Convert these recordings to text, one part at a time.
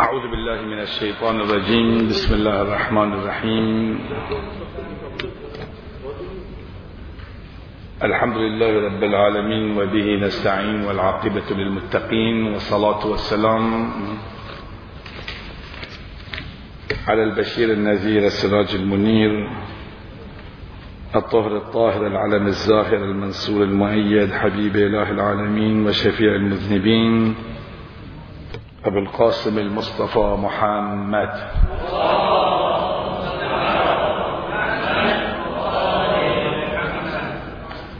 أعوذ بالله من الشيطان الرجيم. بسم الله الرحمن الرحيم. الحمد لله رب العالمين وبه نستعين والعاقبة للمتقين والصلاة والسلام على البشير النذير السراج المنير الطهر الطاهر العلم الزاهر المنصور المؤيد حبيب إله العالمين وشفيع المذنبين أبو القاسم المصطفى محمد.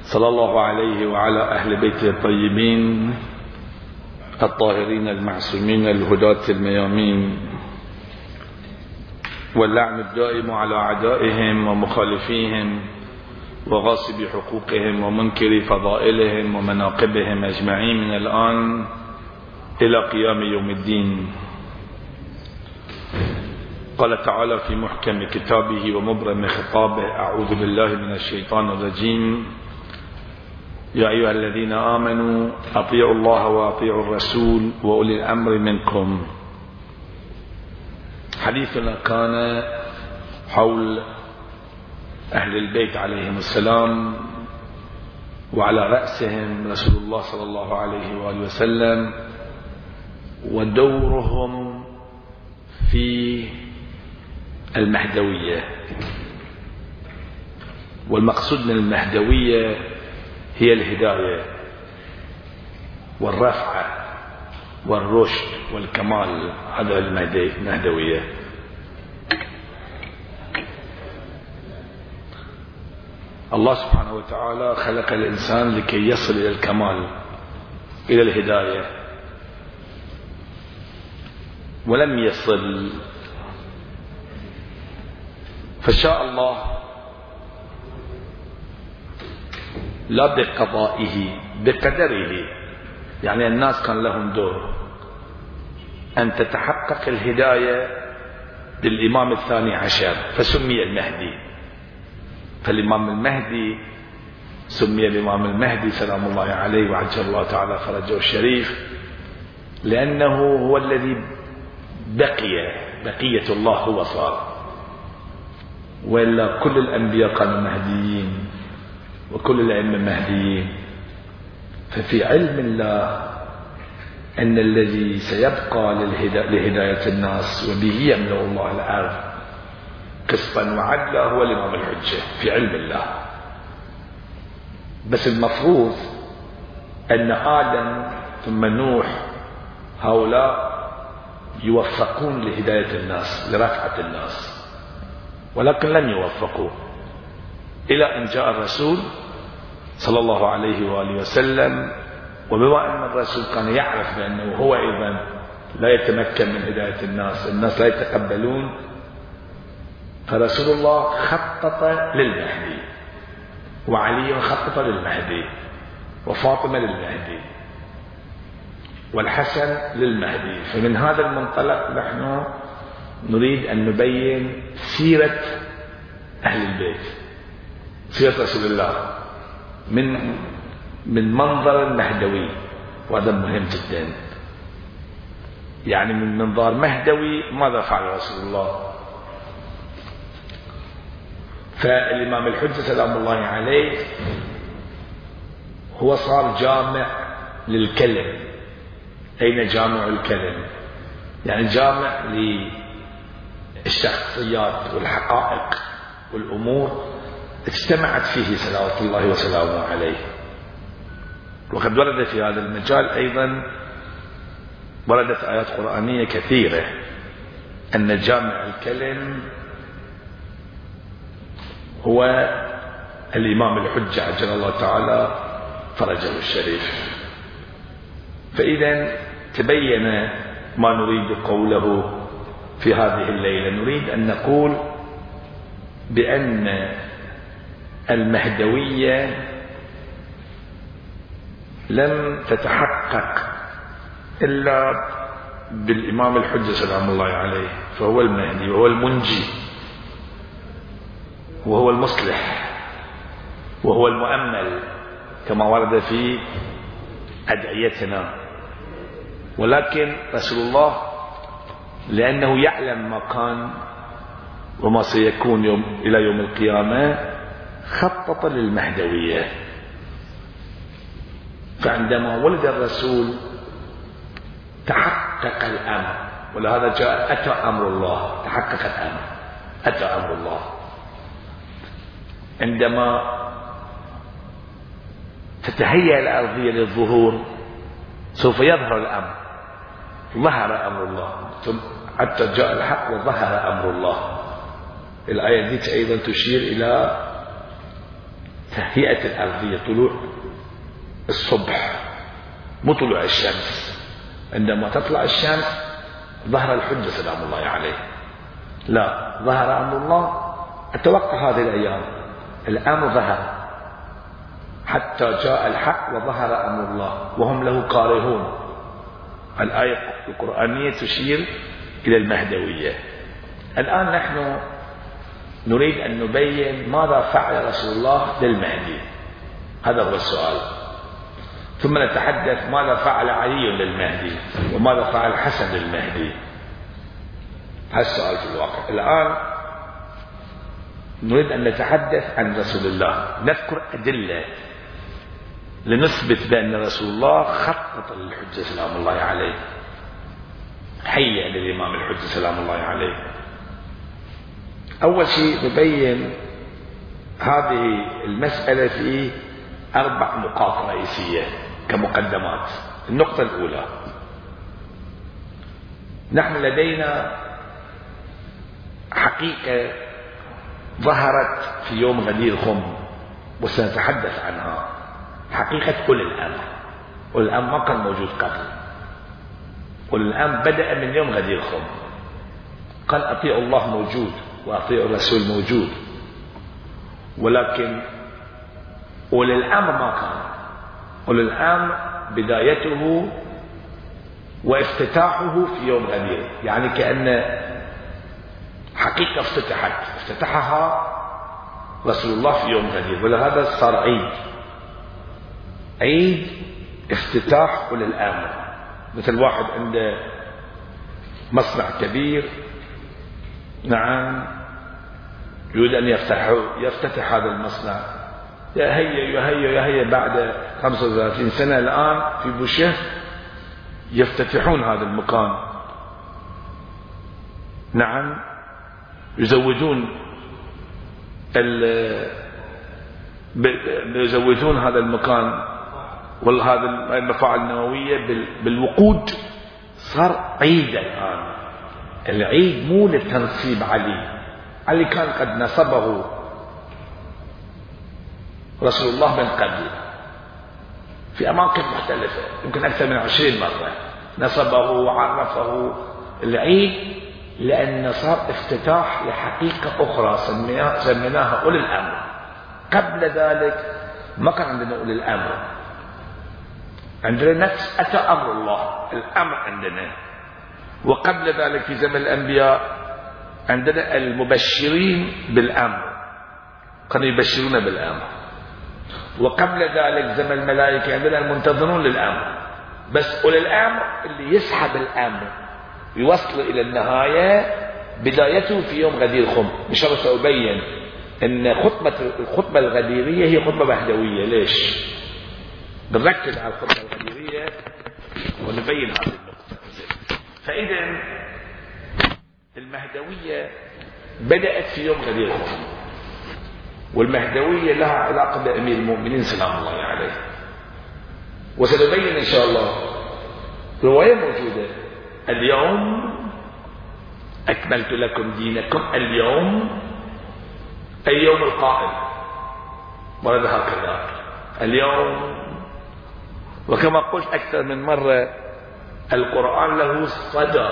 صلى الله عليه وعلى أهل بيته الطيبين الطاهرين المعصومين الهداة الميامين واللعن الدائم على أعدائهم ومخالفيهم وغاصب حقوقهم ومنكر فضائلهم ومناقبهم أجمعين من الآن. إلى قيام يوم الدين. قال تعالى في محكم كتابه ومبرم خطابه أعوذ بالله من الشيطان الرجيم. يا أيها الذين آمنوا أطيعوا الله وأطيعوا الرسول وأولي الأمر منكم. حديثنا كان حول أهل البيت عليهم السلام وعلى رأسهم رسول الله صلى الله عليه وآله وسلم. ودورهم في المهدوية. والمقصود من المهدوية هي الهداية والرفعة والرشد والكمال. هذا المهدوية. الله سبحانه وتعالى خلق الإنسان لكي يصل إلى الكمال إلى الهداية. ولم يصل. فشاء الله لا بقضائه بقدره. يعني الناس كان لهم دور. أن تتحقق الهداية بالإمام الثاني عشر فسمي المهدي. فالإمام المهدي سمي الإمام المهدي سلام الله عليه وعجل الله تعالى فرجه الشريف. لأنه هو الذي بقي بقية الله هو صار. وإلا كل الأنبياء كانوا مهديين وكل الأئمة مهديين. ففي علم الله أن الذي سيبقى لهداية الناس وبه يملأ الله الأرض قسطا وعدلا هو الإمام الحجة في علم الله. بس المفروض أن آدم ثم نوح هؤلاء يوفقون لهداية الناس لرفعة الناس. ولكن لم يوفقوا إلى أن جاء الرسول صلى الله عليه وآله وسلم وبما أن الرسول كان يعرف بأنه هو أيضا لا يتمكن من هداية الناس الناس لا يتقبلون فرسول الله خطط للمهدي. وعلي خطط للمهدي. وفاطمة للمهدي. والحسن للمهدي. فمن هذا المنطلق نحن نريد أن نبين سيرة أهل البيت. سيرة رسول الله. من من منظر المهدوي وهذا مهم جدا. يعني من منظار مهدوي ماذا فعل رسول الله؟ فالإمام الحجة سلام الله عليه هو صار جامع للكلم. أين جامع الكلم يعني جامع للشخصيات والحقائق والأمور اجتمعت فيه صلوات الله وسلامه عليه. وقد ورد في هذا المجال أيضا وردت آيات قرآنية كثيرة أن جامع الكلم هو الإمام الحجة عجل الله تعالى فرجه الشريف. فإذا تبين ما نريد قوله في هذه الليلة. نريد أن نقول بأن المهدوية لم تتحقق إلا بالإمام الحجة سلام الله عليه فهو المهدي وهو المنجي وهو المصلح وهو المؤمل كما ورد في أدعيتنا. ولكن رسول الله لأنه يعلم ما كان وما سيكون يوم إلى يوم القيامة خطط للمهدوية. فعندما ولد الرسول تحقق الأمر ولهذا جاء أتى أمر الله تحقق الأمر أتى أمر الله. عندما تتهيأ الأرضية للظهور سوف يظهر الأمر. ظهر أمر الله. حتى جاء الحق وظهر أمر الله. الآية دي أيضا تشير إلى تهيئة الأرضية طلوع الصبح مو طلوع الشمس. عندما تطلع الشمس ظهر الحجة سلام الله عليه. لا ظهر أمر الله. أتوقع هذه الأيام الأمر ظهر. حتى جاء الحق وظهر أمر الله وهم له كارهون الآية القرآنية تشير إلى المهدوية. الآن نحن نريد أن نبين ماذا فعل رسول الله للمهدي. هذا هو السؤال. ثم نتحدث ماذا فعل علي للمهدي وماذا فعل حسن للمهدي. هذا السؤال في الواقع. الآن نريد أن نتحدث عن رسول الله. نذكر أدلة لنثبت بأن رسول الله خطط للحجة سلام الله عليه. هيئ للإمام الحجة سلام الله عليه. أول شيء نبين هذه المسألة في أربع نقاط رئيسية كمقدمات. النقطة الأولى. نحن لدينا حقيقة ظهرت في يوم غدير خم وسنتحدث عنها. حقيقة أولي الأمر. الأمر ما كان موجود قبل. الأمر بدأ من يوم غدير خم قال أطيع الله موجود وأطيع الرسول موجود. ولكن أولي الأمر ما كان. أولي الأمر بدايته وافتتاحه في يوم غدير. يعني كأن حقيقة افتتحت. افتتحها رسول الله في يوم غدير. ولهذا صار عيد. عيد افتتاح أولي الأمر. مثل واحد عنده مصنع كبير نعم يريد أن يفتح يفتتح هذا المصنع. هيا يا هيا بعد 35 سنة الآن في بوشة يفتتحون هذا المكان. نعم يزودون يزودون هذا المكان. وهذا المفاعل النووية بالوقود صار عيد الآن. العيد مو لتنصيب علي. علي كان قد نصبه رسول الله من قبل. في أماكن مختلفة يمكن أكثر من عشرين مرة. نصبه وعرفه. العيد لأن صار افتتاح لحقيقة أخرى سميناها أولي الأمر. قبل ذلك ما كان عندنا أولي الأمر. عندنا نفس أتى أمر الله. الأمر عندنا. وقبل ذلك في زمن الأنبياء عندنا المبشرين بالأمر. كانوا يبشرون بالأمر. وقبل ذلك زمن الملائكة عندنا المنتظرون للأمر. بس أولي الأمر اللي يسحب الأمر. يوصل إلى النهاية بدايته في يوم غدير خم. إن شاء الله سأبين أن خطبة الخطبة الغديرية هي خطبة مهدوية ليش؟ بنركز على الخطبة الغديرية ونبين هذه النقطة. فإذا المهدوية بدأت في يوم غدير خم والمهدوية لها علاقة بأمير المؤمنين سلام الله عليه. وسنبين إن شاء الله رواية موجودة. اليوم أكملت لكم دينكم. اليوم اليوم القائم. ورد هكذا اليوم وكما قلت أكثر من مرة القرآن له صدى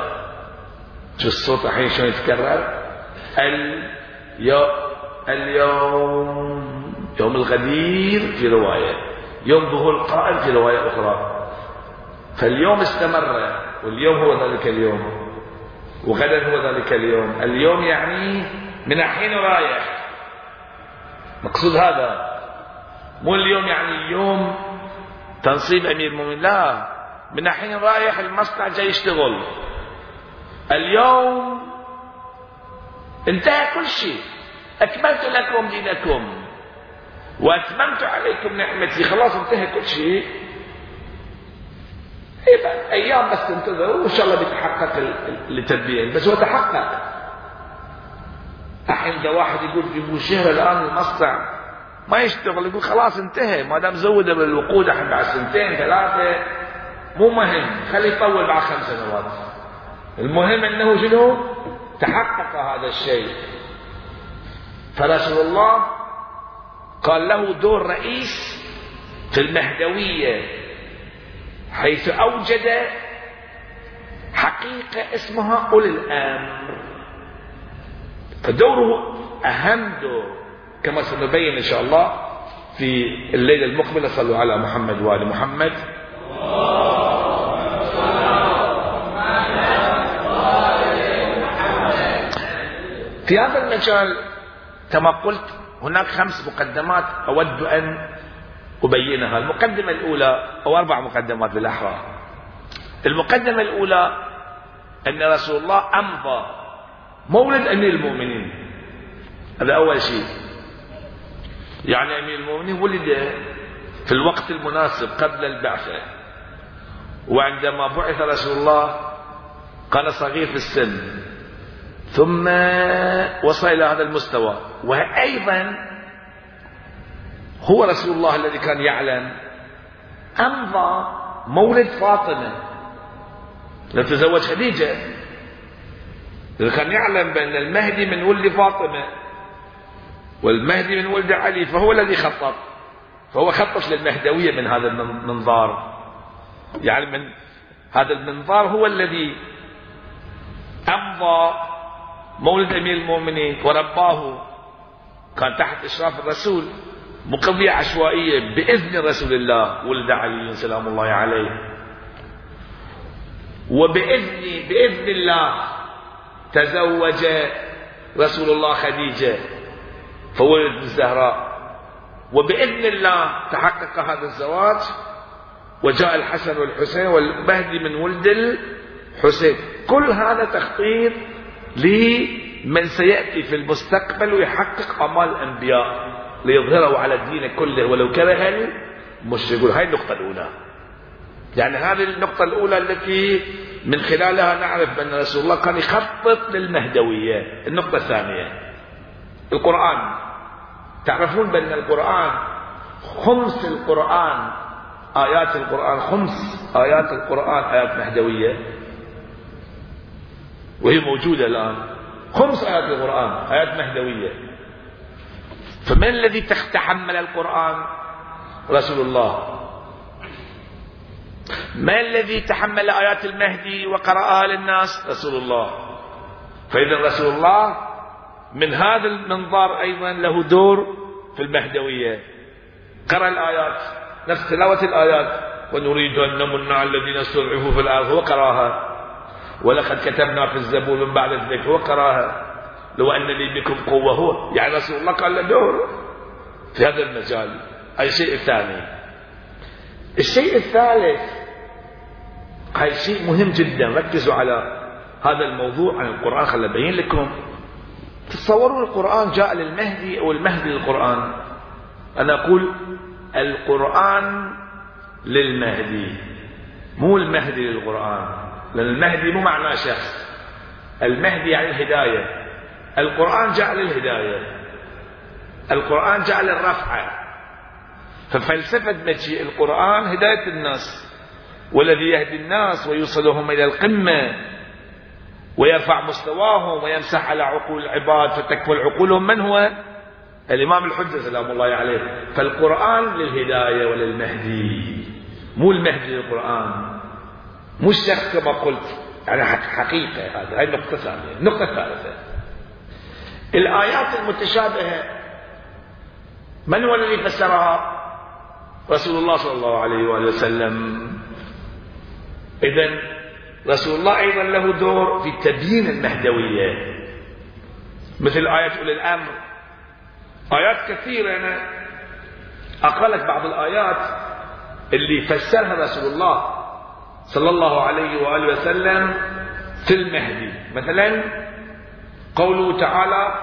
شو الصوت الحين شلون يتكرر؟ اليوم يوم الغدير في رواية. يوم ظهور القائم في رواية أخرى. فاليوم استمر واليوم هو ذلك اليوم وغدا هو ذلك اليوم. اليوم يعني من الحين رايح مقصود هذا. مو اليوم يعني اليوم تنصيب أمير المؤمنين. لا. من الحين رايح المصنع جاي يشتغل. اليوم انتهى كل شيء. أكملت لكم دينكم. وأتممت عليكم نعمتي. خلاص انتهى كل شيء. أيام بس تنتظروا وإن شاء الله بيتحقق التدبير بس هو تحقق. الحين إذا واحد يقول في بوشهر الآن المصنع ما يشتغل يقول خلاص انتهى. ما دام زوده بالوقود الحين بعد سنتين ثلاثة مو مهم. خليه يطول بعد خمس سنوات. المهم إنه شنو؟ تحقق هذا الشيء. فرسول الله قال له دور رئيس في المهدوية حيث أوجد حقيقة اسمها أولي الأمر. فدوره أهم دور. كما سنبين إن شاء الله في الليلة المقبلة صلوا على محمد وآل محمد. في هذا المجال كما قلت هناك خمس مقدمات أود أن أبينها. المقدمة الأولى أو أربع مقدمات بالأحرى المقدمة الأولى أن رسول الله أمضى مولد أمير المؤمنين. هذا أول شيء. يعني أمير المؤمنين ولد في الوقت المناسب قبل البعثة. وعندما بعث رسول الله كان صغير في السن. ثم وصل إلى هذا المستوى. وأيضا هو رسول الله الذي كان يعلم. أمضى مولد فاطمة. لم تزوج خديجة كان يعلم بأن المهدي من ولد فاطمة. والمهدي من ولد علي فهو الذي خطط. فهو خطط للمهدوية من هذا المنظار يعني من هذا المنظار هو الذي أمضى مولد أمير المؤمنين ورباه. كان تحت إشراف الرسول مقضية عشوائية بإذن رسول الله ولد علي سلام الله عليه. وبإذن بإذن الله تزوج رسول الله خديجة. فولد الزهراء. وبإذن الله تحقق هذا الزواج وجاء الحسن والحسين والمهدي من ولد الحسين. كل هذا تخطيط لمن سيأتي في المستقبل ويحقق أمال الأنبياء ليظهره على الدين كله ولو كره المشركون. هاي النقطة الأولى. يعني هذه النقطة الأولى التي من خلالها نعرف أن رسول الله كان يخطط للمهدوية. النقطة الثانية. القرآن. تعرفون بأن القرآن خمس القرآن آيات القرآن خمس آيات القرآن آيات مهدوية وهي موجودة الآن. خمس آيات القرآن آيات مهدوية فمن الذي تحمل القرآن؟ رسول الله. ما الذي تحمل آيات المهدي وقرأها للناس؟ رسول الله. فإذا رسول الله من هذا المنظار أيضا له دور في المهدوية. قرأ الآيات نفس تلاوة الآيات. ونريد أن نمن على الذين استضعفوا في الأرض هو قرأها. ولقد كتبنا في الزبور من بعد الذكر. هو قرأها. لو أن لي بكم قوة هو. يعني رسول الله قال له دور. في هذا المجال. هذا الشيء الثاني. الشيء الثالث هاي شيء مهم جدا. ركزوا على هذا الموضوع عن القرآن. خل أبين لكم. تصوروا القرآن جاء للمهدي أو المهدي للقرآن. أنا أقول القرآن للمهدي مو المهدي للقرآن. لأن المهدي مو معناه شخص. المهدي يعني الهداية. القرآن جاء للهداية. القرآن جاء للرفعة. ففلسفة مجيء القرآن هداية الناس والذي يهدي الناس ويوصلهم إلى القمة. ويرفع مستواهم ويمسح على عقول العباد فتكمل عقولهم من هو؟ الإمام الحجة سلام الله عليه. فالقرآن للهداية وللمهدي. مو المهدي للقرآن. مو الشخص كما قلت. يعني حقيقة هذا هذه النقطة ثانية. النقطة الثالثة الآيات المتشابهة من هو الذي فسرها؟ رسول الله صلى الله عليه وآله وسلم. إذا رسول الله أيضا له دور في تبيين المهدوية. مثل آية أولي الأمر. آيات كثيرة. أنا أقرأ لك بعض الآيات اللي فسرها رسول الله صلى الله عليه وآله وسلم في المهدي. مثلا قوله تعالى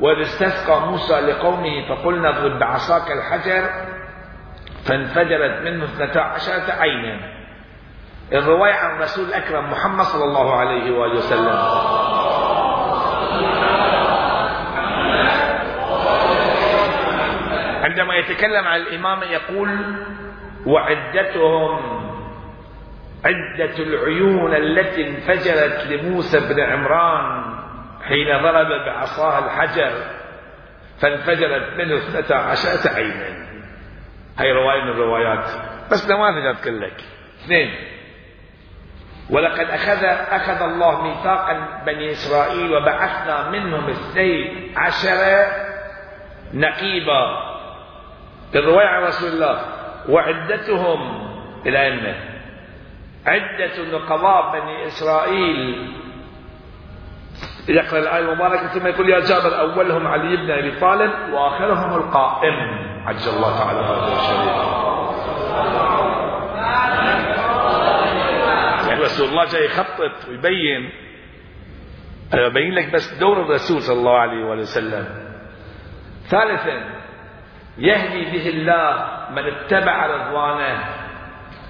وإذ استسقى موسى لقومه فقلنا اضرب بعصاك الحجر فانفجرت منه اثنتا عشرة عينا. الرواية عن الرسول الأكرم محمد صلى الله عليه وآله وسلم. عندما يتكلم عن الإمام يقول وعدتهم عدة العيون التي انفجرت لموسى بن عمران حين ضرب بعصاه الحجر فانفجرت منه اثنتا عشرة عينا. هاي رواية من الروايات. بس نماذج أذكر لك اثنين. ولقد أخذ أخذ الله ميثاقا بني إسرائيل وبعثنا منهم اثني عشر نقيبا. الرواية عن رسول الله وعدتهم الأئمة عدة نقضاء بني إسرائيل. يقرأ الآية المباركة ثم يقول يا جابر أولهم علي بن أبي طالب وآخرهم القائم. عجل الله تعالى. هذا الشريف يعني رسول الله جاي يخطط ويبين. أنا ببين لك بس دور الرسول صلى الله عليه وسلم. ثالثا يهدي به الله من اتبع رضوانه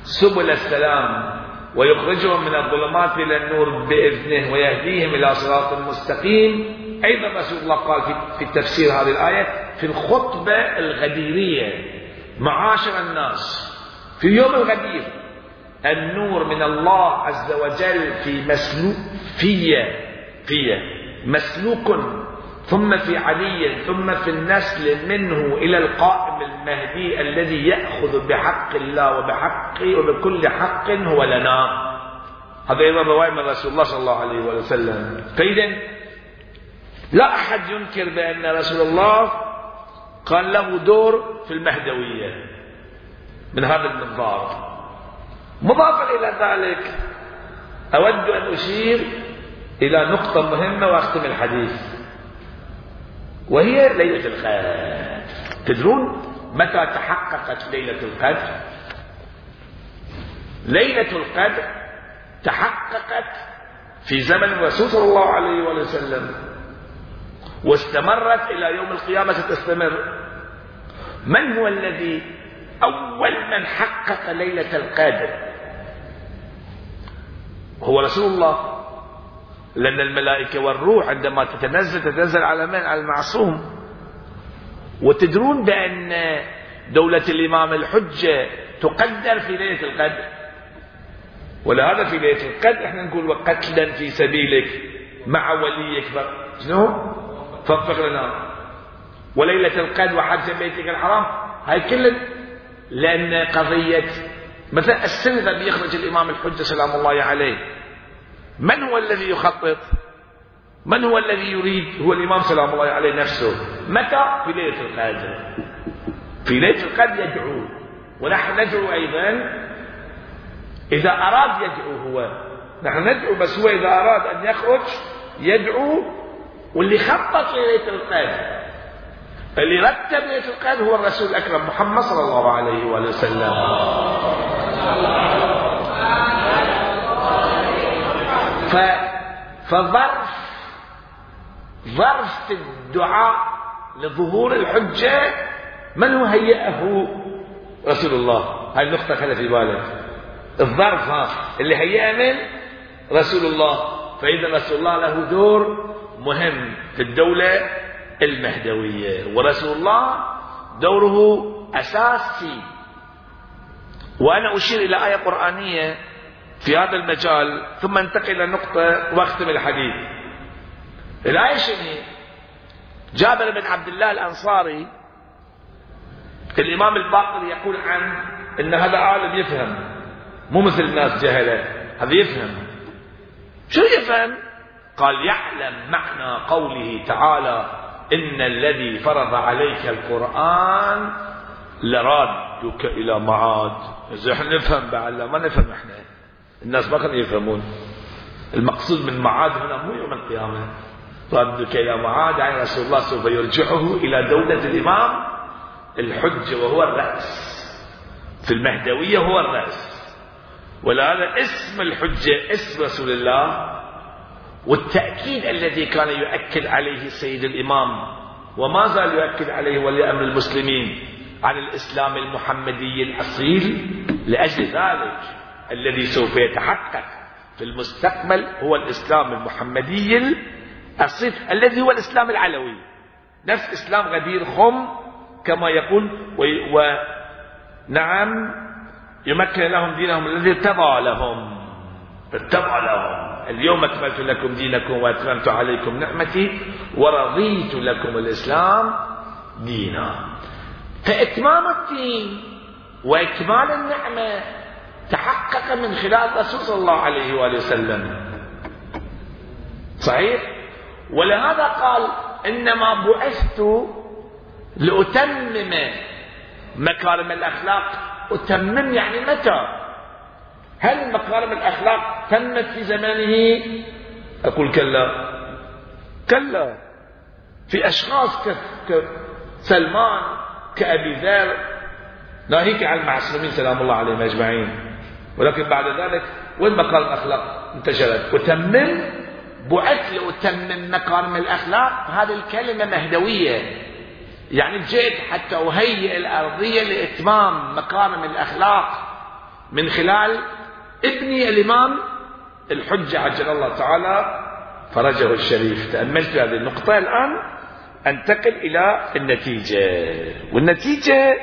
سبل السلام ويخرجهم من الظلمات إلى النور بإذنه ويهديهم إلى صراط مستقيم. أيضا رسول الله قال في تفسير هذه الآية في الخطبة الغديرية معاشر الناس في يوم الغدير النور من الله عز وجل في مسلوك في في مسلوك ثم في علي ثم في النسل منه إلى القائم المهدي الذي يأخذ بحق الله وبحق وبكل حق هو لنا. هذا أيضا رواية من رسول الله صلى الله عليه وسلم. فإذا لا أحد ينكر بأن رسول الله كان له دور في المهدوية من هذا المنظار. مضافا إلى ذلك أود أن أشير إلى نقطة مهمة وأختم الحديث وهي ليلة القدر. تدرون متى تحققت ليلة القدر؟ ليلة القدر تحققت في زمن الرسول صلى الله عليه وسلم واستمرت إلى يوم القيامة ستستمر من هو الذي أول من حقق ليلة القدر؟ هو رسول الله. لأن الملائكة والروح عندما تتنزل تتنزل على من؟ على المعصوم. وتدرون بأن دولة الإمام الحجة تقدر في ليلة القدر. ولهذا في ليلة القدر إحنا نقول وقتلا في سبيلك مع وليك. شنو؟ فانفق لنا. وليلة القدر وحج بيتك الحرام هاي كل لأن قضية مثلا السنة بيخرج الإمام الحجة سلام الله عليه. من هو الذي يخطط؟ من هو الذي يريد؟ هو الإمام سلام الله عليه نفسه. متى؟ في ليلة القدر. في ليلة القدر يدعو. ونحن ندعو أيضا إذا أراد يدعو هو. نحن ندعو بس هو إذا أراد أن يخرج يدعو. واللي خطط ليلة القدر اللي رتب ليلة القدر هو الرسول الأكرم محمد صلى الله عليه وسلم. ف... فظرف ظرف الدعاء لظهور الحجة من هو هيئه رسول الله؟ هاي النقطة خلي في بالك. الظرف اللي هيئه من؟ رسول الله. فإذا رسول الله له دور مهم في الدولة المهدوية ورسول الله دوره أساسي وأنا أشير إلى آية قرآنية في هذا المجال ثم انتقل إلى نقطة واختم الحديث. الآية شنو؟ جابر بن عبد الله الأنصاري الإمام الباقر يقول عن أن هذا عالم يفهم. مو مثل الناس جهلة هذا يفهم. شو يفهم؟ قال يعلم معنى قوله تعالى إن الذي فرض عليك القرآن لرادك إلى معاد. إذا إحنا نفهم بعد ما نفهم إحنا. الناس ما كانوا يفهمون. المقصود من معاد هنا مو يوم القيامة. ردك إلى معاد يعني رسول الله سوف يرجعه إلى دولة الإمام الحجة وهو الرأس. في المهدوية هو الرأس. ولهذا اسم الحجة اسم رسول الله والتأكيد الذي كان يؤكد عليه السيد الإمام. وما زال يؤكد عليه ولي أمر المسلمين. على الإسلام المحمدي الأصيل لأجل ذلك الذي سوف يتحقق في المستقبل هو الإسلام المحمدي الأصيل الذي هو الإسلام العلوي. نفس إسلام غدير خم كما يقول ونعم يمكن لهم دينهم الذي ارتضى لهم. ارتضى لهم. اليوم أكملت لكم دينكم وأتممت عليكم نعمتي ورضيت لكم الإسلام دينا. فإتمام الدين وإكمال النعمة تحقق من خلال الرسول صلى الله عليه وآله وسلم. صحيح؟ ولهذا قال إنما بعثت لأتمم مكارم الأخلاق. أتمم يعني متى؟ هل مكارم الأخلاق تمت في زمانه؟ أقول كلا. كلا. في أشخاص كسلمان كأبي ذر ناهيك عن المعصومين سلام الله عليهم أجمعين. ولكن بعد ذلك وين مكارم الأخلاق؟ انتشرت. وتمم بعث لأتمم مكارم الأخلاق؟ هذه الكلمة مهدوية. يعني جئت حتى أهيئ الأرضية لإتمام مكارم الأخلاق من خلال ابني الإمام الحجة عجل الله تعالى فرجه الشريف. تأملت هذه النقطة الآن؟ أنتقل إلى النتيجة. والنتيجة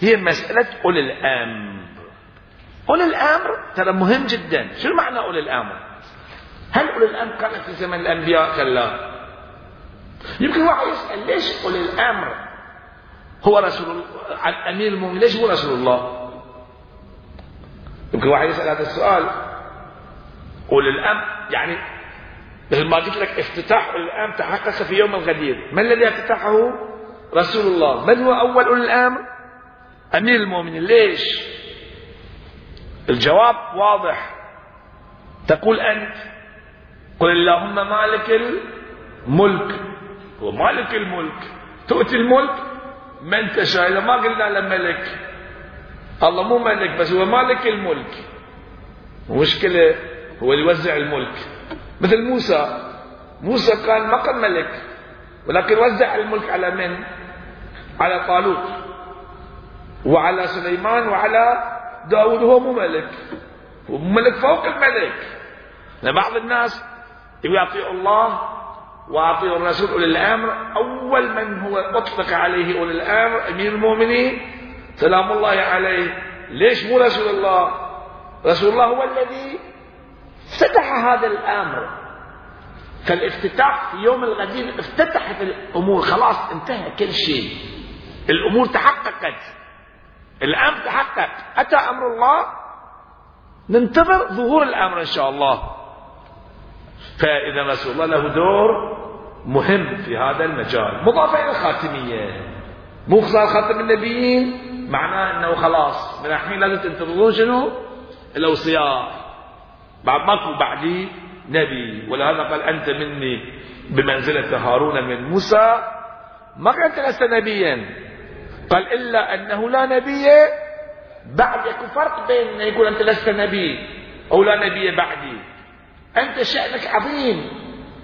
هي مسألة أولي الأمر. أولي الأمر ترى مهم جدا. شو معنى أولي الأمر؟ هل أولي الأمر كانت في زمن الأنبياء؟ كلا يمكن واحد يسأل ليش أولي الأمر هو رسول الله أمير المؤمنين؟ ليش هو رسول الله؟ يمكن واحد يسأل هذا السؤال. أولي الأمر يعني مثل ما قلت لك افتتاح الأمر تحقق في يوم الغدير. من الذي افتتحه؟ رسول الله. من هو أول أولي الأمر أمير المؤمنين. ليش؟ الجواب واضح. تقول أنت. قل اللهم مالك الملك. هو مالك الملك. تؤتي الملك من تشاء. إذا ما قلنا لملك الله مو ملك بس هو مالك الملك. المشكلة هو اللي يوزع الملك. مثل موسى. موسى كان ما كان ملك ولكن وزع الملك على من؟ على طالوت وعلى سليمان وعلى داود هو مو ملك. هو ملك فوق الملك. بعض الناس يطيع الله واطيع الرسول أولي الأمر. أول من هو أطلق عليه أولي الأمر أمير المؤمنين سلام الله عليه. ليش مو رسول الله؟ رسول الله هو الذي فتح هذا الأمر. فالافتتاح في يوم الغدير افتتحت الأمور خلاص انتهى كل شيء. الأمور تحققت. الأمر تحقق. أتى أمر الله؟ ننتظر ظهور الأمر إن شاء الله. فإذا رسول الله له دور مهم في هذا المجال. مضافه إلى الخاتمية. مو صار خاتم النبيين. معناه إنه خلاص من الحين لازم تنتظرون شنو؟ الاوصياء بعد ماكو بعدي نبي ولهذا قال أنت مني بمنزلة هارون من موسى. ما قلت لست نبيا. قال إلا أنه لا نبي. بعد يكون فرق بين انه يقول أنت لست نبي أو لا نبي بعدي. أنت شأنك عظيم.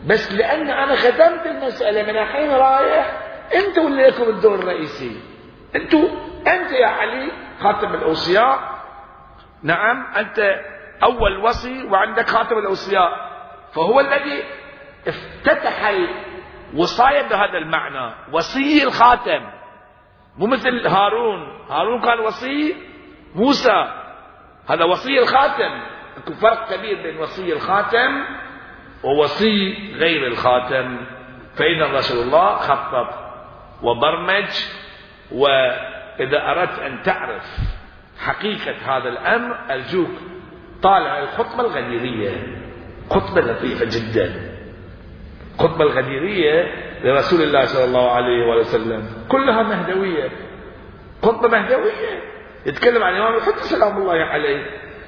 بس لأن أنا ختمت المسألة من الحين رايح أنت واللي لكم الدور الرئيسي. أنتوا أنت يا علي خاتم الأوصياء. نعم أنت أول وصي وعندك خاتم الأوصياء. فهو الذي افتتح الوصاية بهذا المعنى. وصي الخاتم. مو مثل هارون. هارون كان وصي موسى. هذا وصي الخاتم. فرق كبير بين وصي الخاتم ووصي غير الخاتم. فإن رسول الله خطط وبرمج وإذا أردت أن تعرف حقيقة هذا الأمر أرجوك طالع الخطبة الغديرية. خطبة لطيفة جدا. خطبة الغديرية لرسول الله صلى الله عليه وسلم. كلها مهدوية. خطبة مهدوية. يتكلم عن الإمام الحج سلام الله عليه.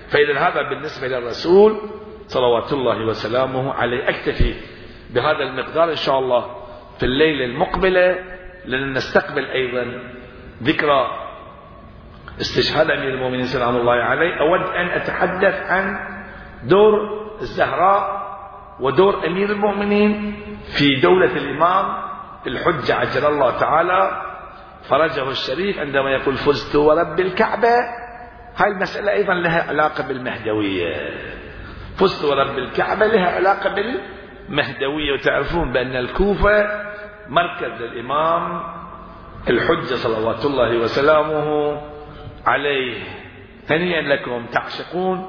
فإذا هذا بالنسبة للرسول صلوات الله وسلامه عليه. أكتفي بهذا المقدار إن شاء الله في الليلة المقبلة لن نستقبل أيضا ذكرى استشهاد أمير المؤمنين سلام الله عليه أود أن أتحدث عن دور الزهراء ودور أمير المؤمنين في دولة الإمام الحجة عجل الله تعالى فرجه الشريف عندما يقول فزت ورب الكعبة. هاي المسألة أيضا لها علاقة بالمهدوية. فزت ورب الكعبة لها علاقة بالمهدوية. وتعرفون بأن الكوفة مركز الإمام الحجة صلوات الله وسلامه عليه. هنيئا لكم تعشقون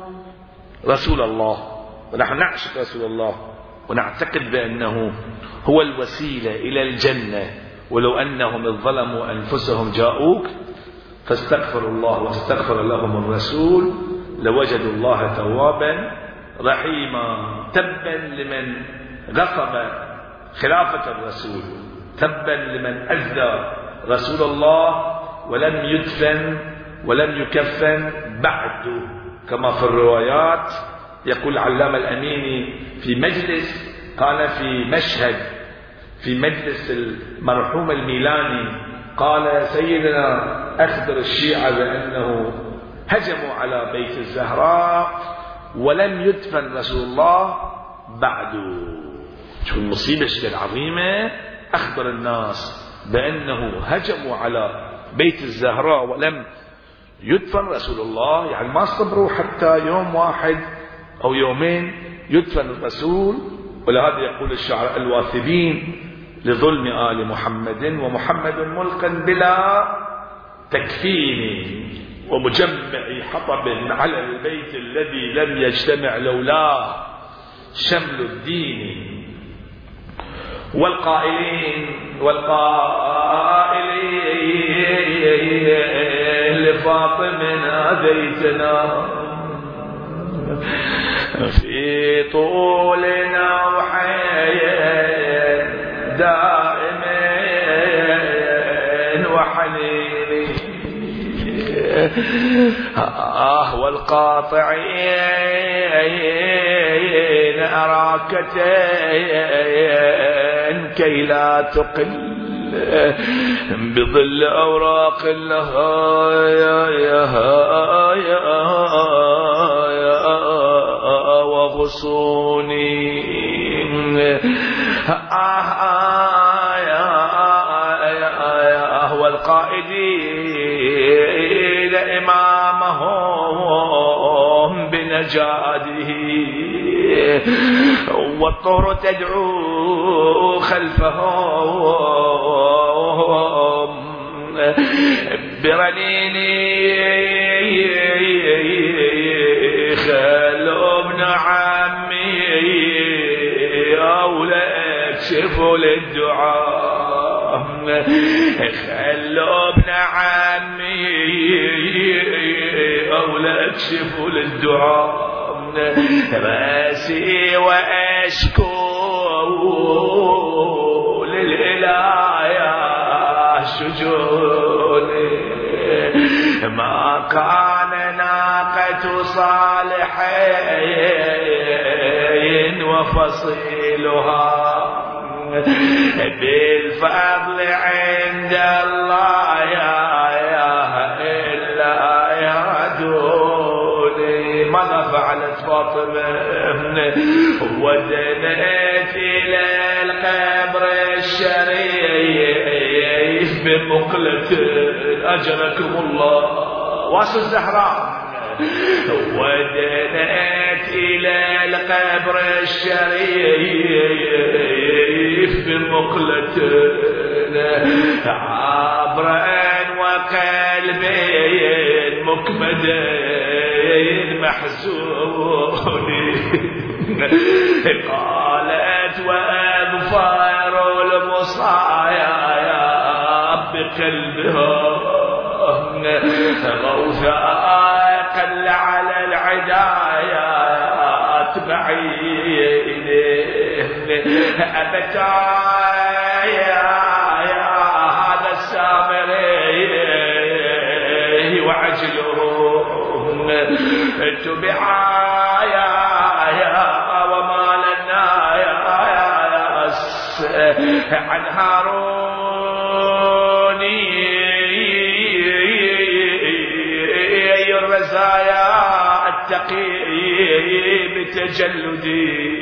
رسول الله. ونحن نعشق رسول الله. ونعتقد بأنه هو الوسيلة إلى الجنة. ولو أنهم ظلموا أنفسهم جاءوك فاستغفروا الله واستغفر لهم الرسول لوجدوا الله توابا رحيما. تبا لمن غصب خلافة الرسول. تبا لمن أذى رسول الله ولم يدفن ولم يكفن بعد كما في الروايات يقول علام الأميني في مجلس قال في مشهد في مجلس المرحوم الميلاني قال سيدنا أخبر الشيعة بأنه هجموا على بيت الزهراء ولم يدفن رسول الله بعد. شو المصيبة العظيمة أخبر الناس بأنه هجموا على بيت الزهراء ولم يدفن رسول الله يعني ما صبروا حتى يوم واحد أو يومين يدفن الرسول. ولهذا يقول الشعراء الواثبين لظلم آل محمد ومحمد ملقا بلا تكفين ومجمع حطب على البيت الذي لم يجتمع لولاه شمل الدين. والقائلين والقائلين لفاطمة بيتنا في طولنا وحيين دائمين وحنين آه والقاطعين أراكتين كي لا تقل بظل أوراق لها يا يا يا وغصوني. والقائدين إمامهم بنجاده. والطهر تدعو خلفهم برنيني خلوا ابن عمي أولى اكشفوا للدعاء. خلوا ابن عمي أولى اكشفوا للدعاء. راسي وأشكو للإله يا شجوني ما كان ناقة صالحين وفصيلها بالفضل عند الله يا إلا يا دوني. ماذا فعلت فاطمة؟ ودنت الشريف بمقلة أجركم الله. واس الزهراء. ودنت إلى القبر الشريف بمقلة عبرا وقلبين مكبدين محزونين قالت وأظفار المصايا بقلبها غوثا قل على العدايا بعيد أبتا يا يا هذا السامري وعجله تبعا يا يا وما لنا يا عن هارون تجلدي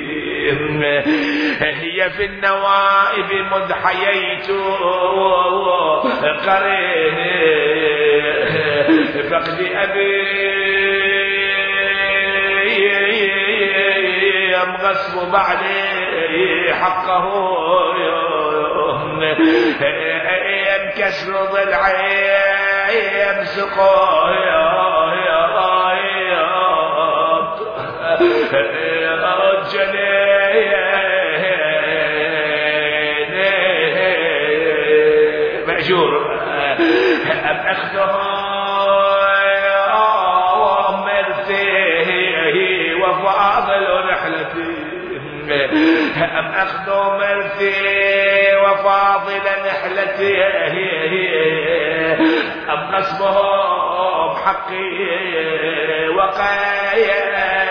هي في النوائب مذ حييت قريني فقد أبي غصب بعدي حقه. كسر ضلعي يمسقه مأجور. أم أخذه مرثيه وفاضل رحلتي أم أخذ وفاضل نحلتي؟ أم نصبه بحقي وقايا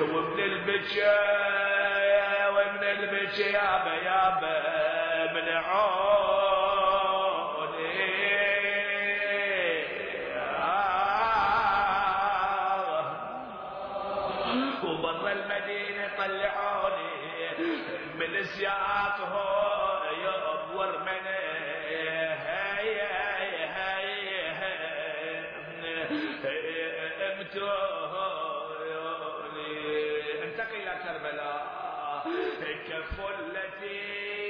ومن البكا ومن البكا يابا يابا من وبر المدينة طلعوني من سياطه يبور مني انتقل كفلتي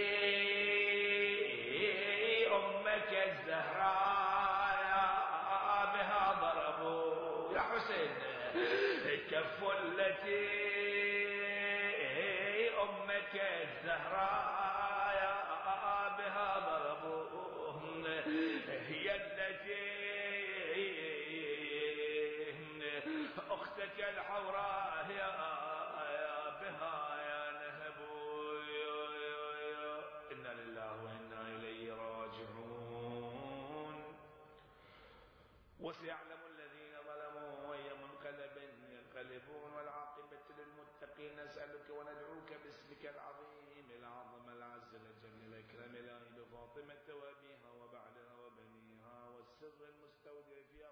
وسيعلم الذين ظلموا أي منقلب ينقلبون والعاقبة للمتقين. نسألك وندعوك باسمك العظيم العظم العز الجل الأكرم الآل فاطمة وأبيها وبعدها وبنيها والسر المستودع فيها